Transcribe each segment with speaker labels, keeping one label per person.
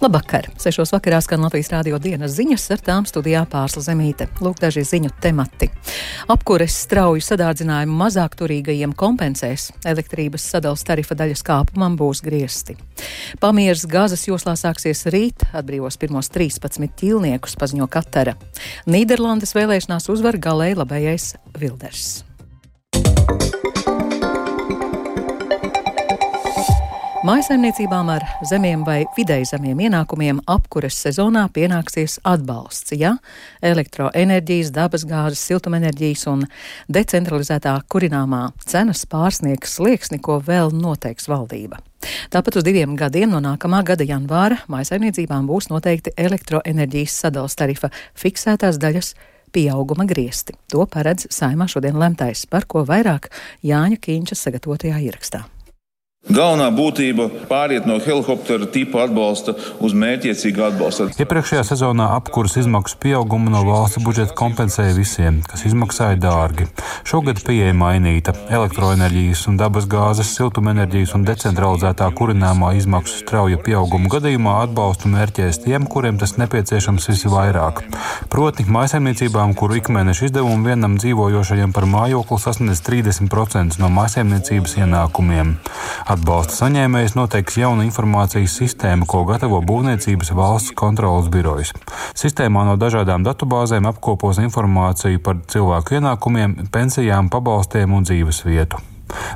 Speaker 1: Labvakar! Sešos vakarā skan Latvijas rādio dienas ziņas, ar tām studijā pārsla zemīte. Lūk, daži ziņu temati. Apkures strauju sadārdzinājumu mazāk turīgajiem kompensēs. Elektrības sadals tarifa daļas kāpumam būs griesti. Pamieras gazas joslā sāksies rīt, atbrīvos pirmos 13 ķīlniekus, paziņo Katara. Nīderlandes vēlēšanās uzvar galēji labējais Vilders. Mājasaimniecībām ar zemiem vai vidēji zemiem ienākumiem apkures sezonā pienāksies atbalsts, ja elektroenerģijas, dabasgāzes, siltumenerģijas un decentralizētā kurināmā cenas pārsniegs slieksni, ko vēl noteiks valdība. Tāpat uz diviem gadiem no nākamā gada janvāra mājasaimniecībām būs noteikti elektroenerģijas sadals tarifa fiksētās daļas pieauguma griesti. To paredz saimā šodien lemtais, par ko vairāk Jāņa Kīņša sagatavotajā ierakstā.
Speaker 2: Galvenā būtība pāriet no helikoptera tipa atbalsta uz mērķiecīgu atbalstu.
Speaker 3: Iepriekšējā sezonā apkuras izmaksu pieaugumu no valsts budžeta kompensēja visiem, kas izmaksāja dārgi. Šogad pieeja mainīta. Elektroenerģijas un dabas gāzes, siltumenerģijas un decentralizētā kurināmā izmaksu strauja pieauguma gadījumā atbalstu mērķēs tiem, kuriem tas nepieciešams visvairāk. Proti, maisaimniecībām, kuru ikmēneša izdevumu vienam dzīvojošajam par mājokli sasniedz 30% no maisaimniecības ienākumiem. Atbalsta saņēmējs noteiks jaunu informācijas sistēmu, ko gatavo Būvniecības valsts kontrolas birojas. Sistēmā no dažādām datubāzēm apkopos informāciju par cilvēku ienākumiem, pensijām, pabalstiem un dzīves vietu.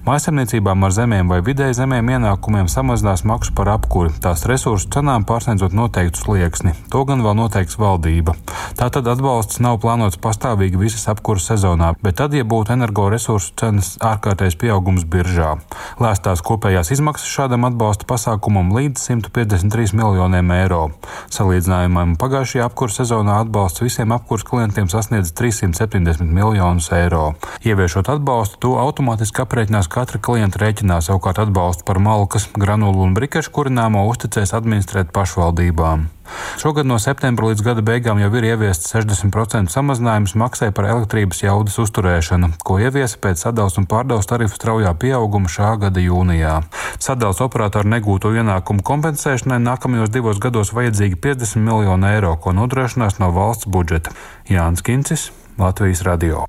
Speaker 3: Mājasemniecībām ar zemiem vai vidēji zemiem ienākumiem samazinās maksu par apkuri, tās resursu cenām pārsniedzot noteiktu slieksni. To gan vēl noteiks valdība. Tātad atbalsts nav plānots pastāvīgi visas apkuras sezonā, bet tad, ja būtu energoresursu cenas ārkārtējs pieaugums biržā. Lēstās kopējās izmaksas šādam atbalsta pasākumam līdz 153 miljoniem eiro. Salīdzinājumam pagājušajā apkuras sezonā atbalsts visiem apkuras klientiem sasniedz 370 miljonus eiro. Ieviešot atbalstu, to automātiski aprēķināt aprēķinās katra klienta rēķinā, savukārt atbalstu par malkas, granulu un brikešu kurināmo uzticēs administrēt pašvaldībām. Šogad no septembra līdz gada beigām jau ir ieviests 60% samazinājums maksai par elektrības jaudas uzturēšanu, ko ieviesa pēc sadals un pārdevs tarifu straujā pieauguma šā gada jūnijā. Sadals operātoru negūto ienākumu kompensēšanai nākamajos divos gados vajadzīgi 50 miljonu eiro, ko nodrošinās no valsts budžeta. Jānis Kincis, Latvijas Radio.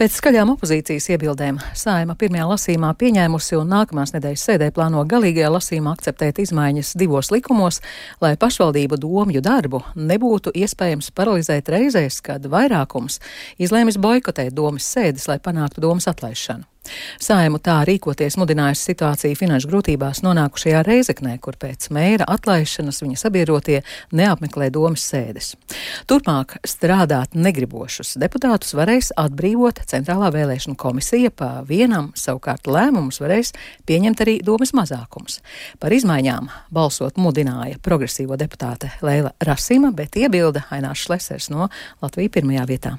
Speaker 1: Pēc skaļām opozīcijas iebildēm Sājuma pirmajā lasīmā pieņēmusi un nākamās nedēļas sēdē plāno galīgajā lasīmā akceptēt izmaiņas divos likumos, lai pašvaldību domju darbu nebūtu iespējams paralizēt reizēs, kad vairākums izlēmis boikotēt domas sēdes, lai panāktu domas atlaišanu. Saimu tā rīkoties mudinājusi situācija finanšu grūtībās nonākušajā Reizeknē, kur pēc mēra atlaišanas viņa sabiedrotie neapmeklē domas sēdes. Turpmāk strādāt negribošus deputātus varēs atbrīvot Centrālā vēlēšana komisija, pa vienam savukārt lēmumus varēs pieņemt arī domas mazākums. Par izmaiņām balsot mudināja progresīvo deputāte Leila Rasima, bet iebilda Ainārs Šlesers no Latvijas pirmajā vietā.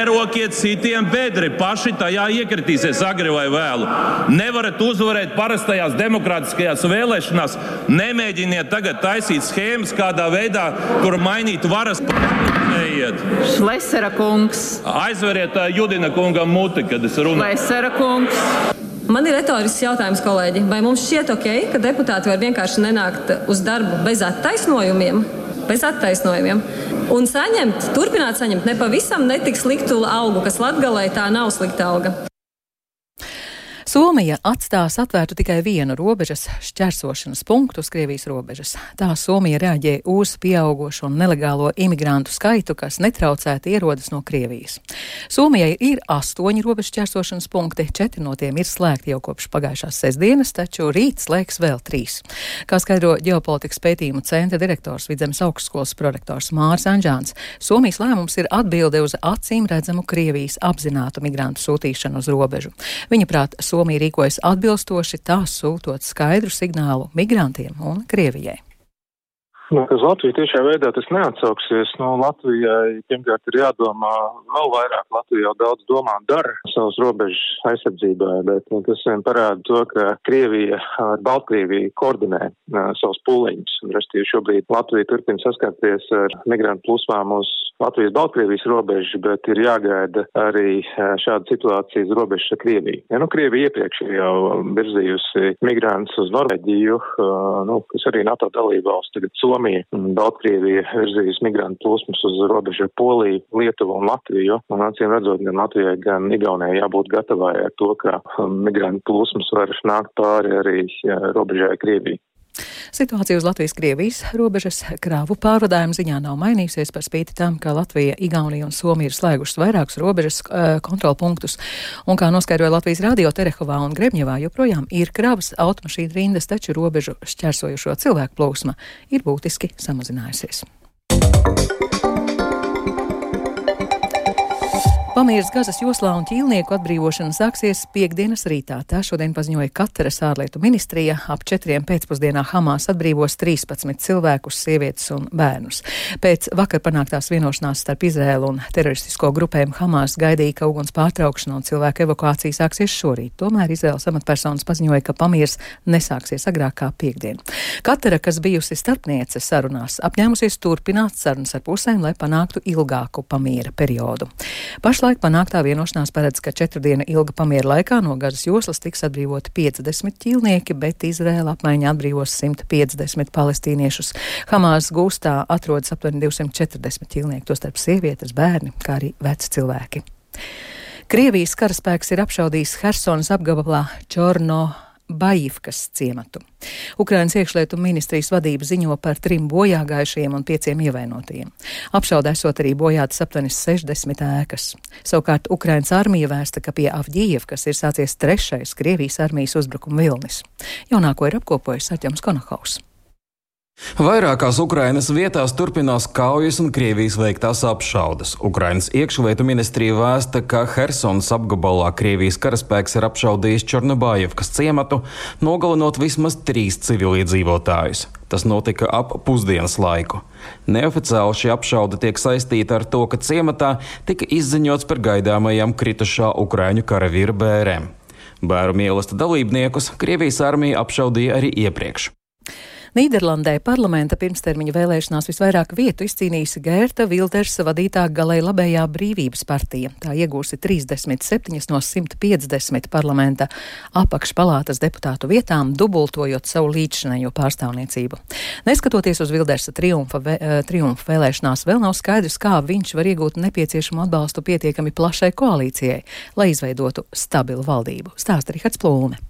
Speaker 4: Nerokiet citiem bedri, paši tajā iekritīsies agri vai vēlu. Nevarat uzvarēt parastajās demokrātiskajās vēlēšanās. Nemēģiniet tagad taisīt schēmas, kādā veidā, kur mainīt varas.
Speaker 5: Šlesera kungs.
Speaker 4: Aizveriet Judina kungam muti, kad es runāju.
Speaker 5: Šlesera kungs.
Speaker 6: Man ir retorisks jautājums, kolēģi. Vai mums šķiet ok, ka deputāti var vienkārši nenākt uz darbu bez attaisnojumiem? Bez attaisnojumiem un saņemt, turpināt saņemt nepavisam netik sliktu algu, kas latgalē tā nav slikta alga.
Speaker 1: Somija atstās atvērtu tikai vienu robežas šķērsošanas punktu uz Krievijas robežas. Tā Somija reaģē uz pieaugušo nelegālo imigrantu skaitu, kas netraucēti ierodas no Krievijas. Somijai ir astoņi robežas šķērsošanas punkti, četri no tiem ir slēgti jau kopš pagājušās sestdienas, taču rīt slēgs vēl trīs. Kā skaidro ģeopolitikas pētījumu centra direktors Vidzemes augstskolas prorektors Mārs Anžāns, Somijas lēmums ir atbilde uz acīm redzamu Krievijas apzinātu migrantu sūtīšanu uz robežu. Viņa prāt, Somija rīkojas atbilstoši, tā sūtot skaidru signālu migrantiem un Krievijai.
Speaker 7: Nu, uz Latviju tiešā veidā tas neatsauksies. Nu, Latvijai pirmkārt ir jādomā vēl vairāk. Latvija jau daudz domā un dara savas robežas aizsardzībā, bet nu, tas vien parāda to, ka Krievija ar Baltkrieviju koordinē uh, savus pūliņus. Restīvi šobrīd Latvija turpina saskarties ar migrantu plūsmām uz Latvijas-Baltkrievijas robežu, bet ir jāgaida arī šāda situācija uz robežas ar Krieviju. Ja, nu, Krievija iepriekš ir jau virzījusi migrantus uz Norvēģiju, uh, nu, kas arī NATO dalībvalsts, tagad Somija. Somija un Baltkrievija virzījis migrantu plūsmas uz robežu ar Poliju, Lietuvu un Latviju. Un acīm redzot, gan Latvijai, gan Igaunijai jābūt gatavai ar to, ka um, migrantu plūsmas var nākt pāri arī robežai Krievijai.
Speaker 1: Situācija uz Latvijas-Krievijas robežas krāvu pārvadājumu ziņā nav mainījusies par spīti tam, ka Latvija, Igaunija un Somija ir slēgušas vairākus robežas uh, kontrolpunktus. Un kā noskaidroja Latvijas radio Terehovā un Grebņevā, joprojām ir krāvas automašīnu rindas, taču robežu šķērsojušo cilvēku plūsma ir būtiski samazinājusies. Pamieras Gazas joslā un ķīlnieku atbrīvošana sāksies piekdienas rītā. Tā šodien paziņoja Kataras ārlietu ministrija. Ap četriem pēcpusdienā Hamas atbrīvos 13 cilvēkus, sievietes un bērnus. Pēc vakar panāktās vienošanās starp Izrēlu un teroristisko grupēm Hamas gaidīja, ka uguns pārtraukšana un cilvēku evakuācija sāksies šorīt. Tomēr Izraels amatpersonas paziņoja, ka pamieras nesāksies agrāk kā piekdien. Katara, kas bijusi starpniece sarunās, apņēmusies turpināt sarunas ar pusēm, lai panāktu ilgāku pamiera periodu. Pašlaik Pašlaik panāktā vienošanās paredz, ka četru dienu ilga pamiera laikā no Gazas joslas tiks atbrīvoti 50 ķīlnieki, bet Izrēla apmaiņa atbrīvos 150 palestīniešus. Hamās gūstā atrodas aptuveni 240 ķīlnieki, tostarp sievietes, bērni, kā arī veci cilvēki. Krievijas karaspēks ir apšaudījis Hersonas apgabalā Čorno Baivkas ciematu. Ukrainas iekšlietu ministrijas vadība ziņo par trim bojāgājušajiem un pieciem ievainotajiem. Apšaudē esot arī bojātas aptuveni 60 ēkas. Savukārt Ukrainas armija vēsta, ka pie Avģijevkas ir sācies trešais Krievijas armijas uzbrukuma vilnis. Jaunāko ir apkopojis Aķams Konahaus.
Speaker 8: Vairākās Ukrainas vietās turpinās kaujas un Krievijas veiktās apšaudes. Ukrainas iekšlietu ministrija vēsta, ka Helsonas apgabalā Krievijas karaspēks ir apšaudījis Černobājevkas ciematu, nogalinot vismaz trīs civiliedzīvotājus. Tas notika ap pusdienas laiku. Neoficiāli šī apšaude tiek saistīta ar to, ka ciematā tika izziņots par gaidāmajām kritušā Ukraiņu karavīra bērēm. Bēru mīlesta dalībniekus Krievijas armija apšaudīja arī iepriekš.
Speaker 1: Nīderlandē parlamenta pirmstermiņa vēlēšanās visvairāk vietu izcīnījusi Gērta Vildersa vadītā galēji labējā brīvības partija. Tā iegūsi 37 no 150 parlamenta apakšpalātas deputātu vietām, dubultojot savu līdzšanējo pārstāvniecību. Neskatoties uz Vildersa triumfa, vē, eh, triumfa vēlēšanās, vēl nav skaidrs, kā viņš var iegūt nepieciešamo atbalstu pietiekami plašai koalīcijai, lai izveidotu stabilu valdību. Stāsta Rihards Plūne.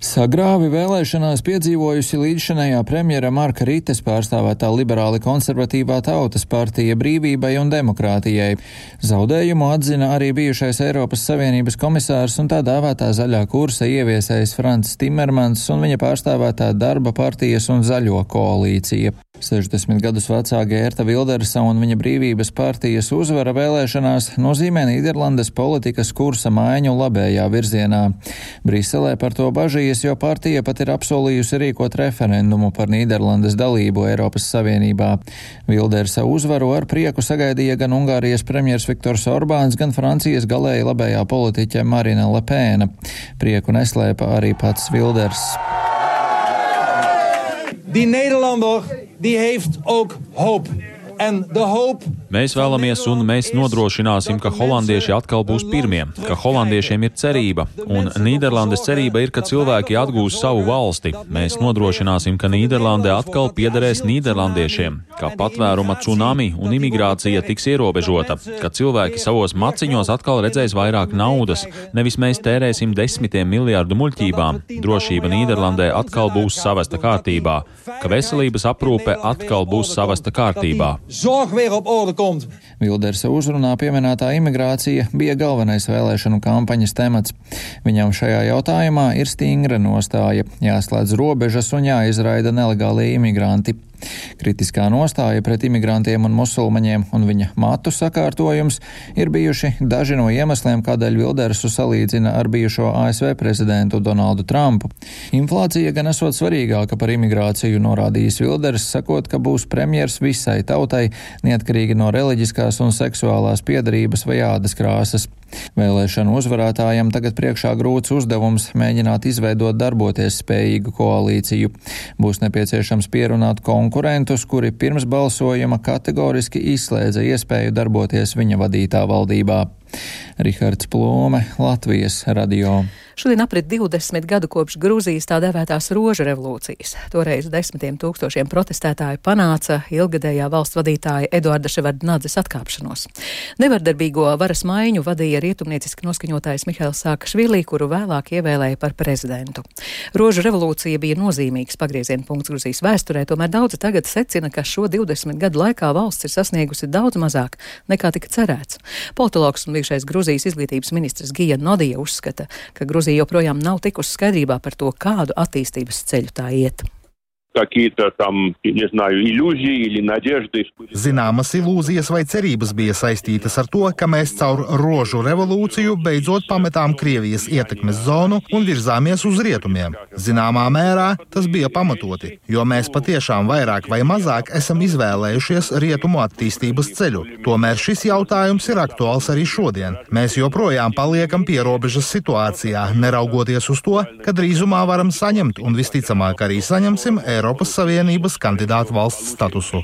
Speaker 9: Sagrāvi vēlēšanās piedzīvojusi līdzšanējā premjera Marka Rites pārstāvētā liberāli konservatīvā tautas partija brīvībai un demokrātijai. Zaudējumu atzina arī bijušais Eiropas Savienības komisārs un tā dēvētā zaļā kursa ieviesējs Frants Timermans un viņa pārstāvētā darba partijas un zaļo koalīcija. 60 gadus vecā Gērta Vildersa un viņa brīvības partijas uzvara vēlēšanās nozīmē Nīderlandes politikas kursa maiņu labējā virzienā. Briselē par to bažīja Ungārijas, jo partija pat ir apsolījusi rīkot referendumu par Nīderlandes dalību Eiropas Savienībā. Vildersa uzvaru ar prieku sagaidīja gan Ungārijas premjers Viktors Orbāns, gan Francijas galēji labējā politiķe Marina Lepēna. Prieku neslēpa arī pats Vilders.
Speaker 10: Die Nederlander die heeft ook hoop.
Speaker 11: Mēs vēlamies un mēs nodrošināsim, ka holandieši atkal būs pirmie, ka holandiešiem ir cerība, un Nīderlandes cerība ir, ka cilvēki atgūs savu valsti. Mēs nodrošināsim, ka Nīderlande atkal piederēs Nīderlandiešiem, ka patvēruma tsunami un imigrācija tiks ierobežota, ka cilvēki savos maciņos atkal redzēs vairāk naudas, nevis mēs tērēsim desmitiem miljārdu muļķībām. Drošība Nīderlandē atkal būs savesta kārtībā, ka veselības aprūpe atkal būs savesta kārtībā
Speaker 9: zorg weer op orde komt. Vildersa uzrunā pieminētā imigrācija bija galvenais vēlēšanu kampaņas temats. Viņam šajā jautājumā ir stingra nostāja, jāslēdz robežas un jāizraida nelegālie imigranti. Kritiskā nostāja pret imigrantiem un musulmaņiem un viņa matu sakārtojums ir bijuši daži no iemesliem, kādēļ Vildersu salīdzina ar bijušo ASV prezidentu Donaldu Trumpu. Inflācija gan esot svarīgāka par imigrāciju, norādījis Vilders, sakot, ka būs premjers visai tautai, neatkarīgi no reliģiskās un seksuālās piedarības vai ādas krāsas. Vēlēšanu uzvarētājam tagad priekšā grūts uzdevums mēģināt izveidot darboties spējīgu koalīciju. Būs nepieciešams pierunāt konkurentus, kuri pirms balsojuma kategoriski izslēdza iespēju darboties viņa vadītā valdībā. Rihards Plome, Latvijas radio.
Speaker 1: Šodien aprit 20 gadu kopš Grūzijas tā dēvētās rožu revolūcijas. Toreiz desmitiem tūkstošiem protestētāju panāca ilgadējā valsts vadītāja Eduarda Ševardnadzes atkāpšanos. Nevardarbīgo varas maiņu vadīja rietumnieciski noskaņotājs Mihails Sākašvili, kuru vēlāk ievēlēja par prezidentu. Rožu revolūcija bija nozīmīgs pagrieziena punkts Grūzijas vēsturē, tomēr daudzi tagad secina, ka šo 20 gadu laikā valsts ir sasniegusi daudz mazāk nekā tika cerēts. Politologs un bijušais Grūzijas izglītības ministrs Gija Nodija uzskata, ka Grūzija joprojām nav tikusi skaidrībā par to, kādu attīstības ceļu tā iet
Speaker 12: какие-то там, не знаю, иллюзии или надежды.
Speaker 13: Zināmas ilūzijas vai cerības bija saistītas ar to, ka mēs caur rožu revolūciju beidzot pametām Krievijas ietekmes zonu un virzāmies uz rietumiem. Zināmā mērā tas bija pamatoti, jo mēs patiešām vairāk vai mazāk esam izvēlējušies rietumu attīstības ceļu. Tomēr šis jautājums ir aktuāls arī šodien. Mēs joprojām paliekam pierobežas situācijā, neraugoties uz to, ka drīzumā varam saņemt un visticamāk arī saņemsim Eiropas Savienības kandidātu valsts statusu.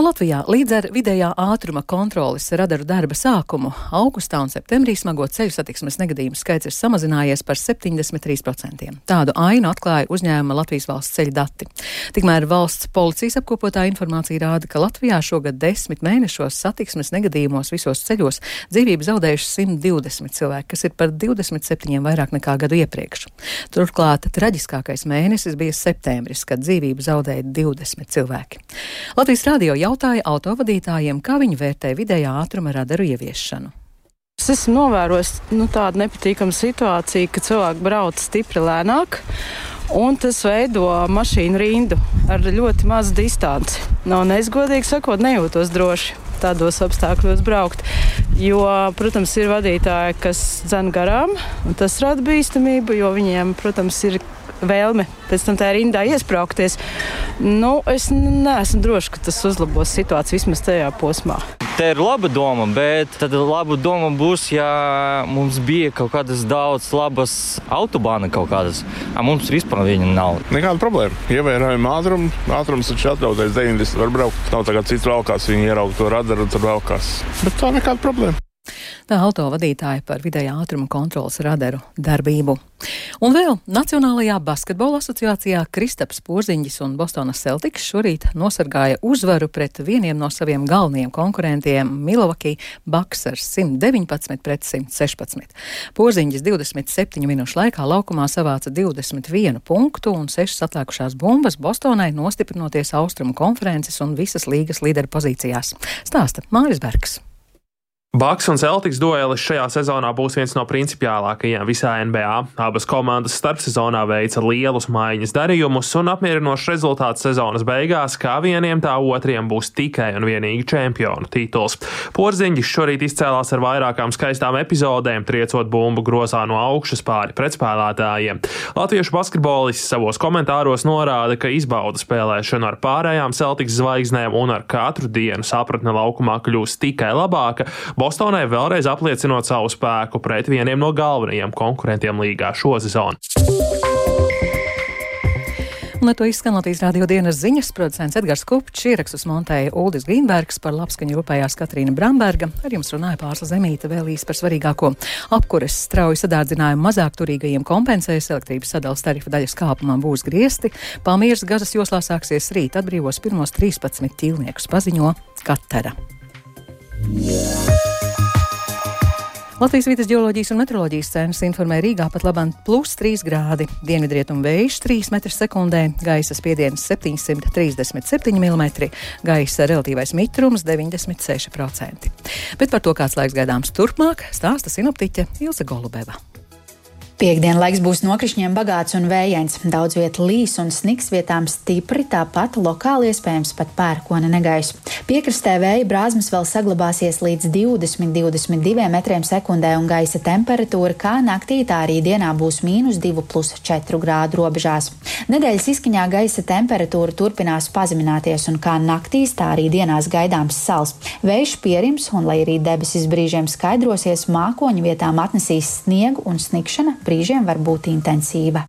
Speaker 1: Un Latvijā līdz ar vidējā ātruma kontrolas radaru darba sākumu augustā un septembrī smago ceļu satiksmes negadījumu skaits ir samazinājies par 73%. Tādu ainu atklāja uzņēmuma Latvijas valsts ceļu dati. Tikmēr valsts policijas apkopotā informācija rāda, ka Latvijā šogad desmit mēnešos satiksmes negadījumos visos ceļos dzīvību zaudējuši 120 cilvēki, kas ir par 27 vairāk nekā gadu iepriekš. Turklāt traģiskākais mēnesis bija septembris, kad dzīvību zaudēja 20 cilvēki. Latvijas radio jautāja autovadītājiem, kā viņi vērtē vidējā ātruma radaru ieviešanu.
Speaker 14: Es esmu novērojis nu, tādu nepatīkamu situāciju, ka cilvēki brauc stipri lēnāk. Un tas veido mašīnu rindu ar ļoti mazu distanci. No, un es godīgi sakot, nejūtos droši tādos apstākļos braukt. Jo, protams, ir vadītāji, kas dzen garām, un tas rada bīstamību, jo viņiem, protams, ir vēlme pēc tam tā rindā iesprāgties. Nu, es neesmu drošs, ka tas uzlabos situāciju vismaz tajā posmā.
Speaker 15: Tā ir laba doma, bet tad laba doma būs, ja mums bija kaut kādas daudz labas autobāna kaut kādas. A mums vispār viņa nav.
Speaker 16: Nekāda problēma. Ievērojam ātrumu. Ātrums taču atļautais 90 var braukt. Nav tā kā cits valkās, viņi ierauga to radaru un tur valkās. Bet tā nekāda problēma.
Speaker 1: Tā autovadītāja par vidējā ātruma kontrolas radaru darbību. Un vēl Nacionālajā basketbola asociācijā Kristaps Porziņģis un Bostonas Celtics šorīt nosargāja uzvaru pret vieniem no saviem galvenajiem konkurentiem Milwaukee Bucks ar 119 pret 116. Porziņģis 27 minūšu laikā laukumā savāca 21 punktu un 6 atlikušās bumbas Bostonai nostiprinoties austrumu konferences un visas līgas līderu pozīcijās. Stāsta Māris Bergs.
Speaker 17: Baks un Celtics duelis šajā sezonā būs viens no principiālākajiem visā NBA. Abas komandas starpsezonā veica lielus maiņas darījumus, un apmierinošs rezultāts sezonas beigās, kā vieniem tā otriem būs tikai un vienīgi čempionu tituls. Porziņģis šorīt izcēlās ar vairākām skaistām epizodēm, triecot bumbu grozā no augšas pāri pretspēlētājiem. Latviešu basketbolists savos komentāros norāda, ka izbauda spēlēšanu ar pārējām Celtics zvaigznēm un ar katru dienu sapratne laukumā kļūst tikai labāka. Bostonai vēlreiz apliecinot savu spēku pret vieniem no galvenajiem konkurentiem līgā šo sezonu.
Speaker 1: Un ar to izskan Latvijas rādio dienas ziņas. Producents Edgars Kupčs ierakstus montēja Uldis Grīnbergs, par labskaņu rūpējās Katrīna Bramberga. Ar jums runāja pārsla zemīte vēl īsti par svarīgāko. Apkures strauju sadārdzinājumu mazāk turīgajiem kompensēs, elektrības sadalas tarifa daļas kāpumam būs griesti. Pamieras gazas joslā sāksies rīt, atbrīvos pirmos 13 ķīlniekus paziņo Katara. Yeah. Latvijas vidas geoloģijas un meteoroloģijas centrs informē Rīgā pat labāk plus 3 grādi, dienvidrietumu vējš 3 m2, gaisa spiediens 737 mm, gaisa relatīvais mitrums 96%. Bet par to, kāds laiks gaidāms turpmāk, stāsta sinoptiķe Ilse Golubeva.
Speaker 18: Piektdien laiks būs nokrišņiem bagāts un vējains. Daudz vietā līs un sniks vietām stipri, tāpat lokāli iespējams pat pērkona negaiss. Piekrastē vēja brāzmas vēl saglabāsies līdz 20-22 metriem sekundē un gaisa temperatūra kā naktī, tā arī dienā būs mīnus 2,4 grādu robežās. Nedēļas izskaņā gaisa temperatūra turpinās pazemināties un kā naktīs, tā arī dienās gaidāms sals. Vējš pierims un, lai arī debesis brīžiem skaidrosies, mākoņu vietām atnesīs sniegu un snikšana brīžiem var būt intensīva.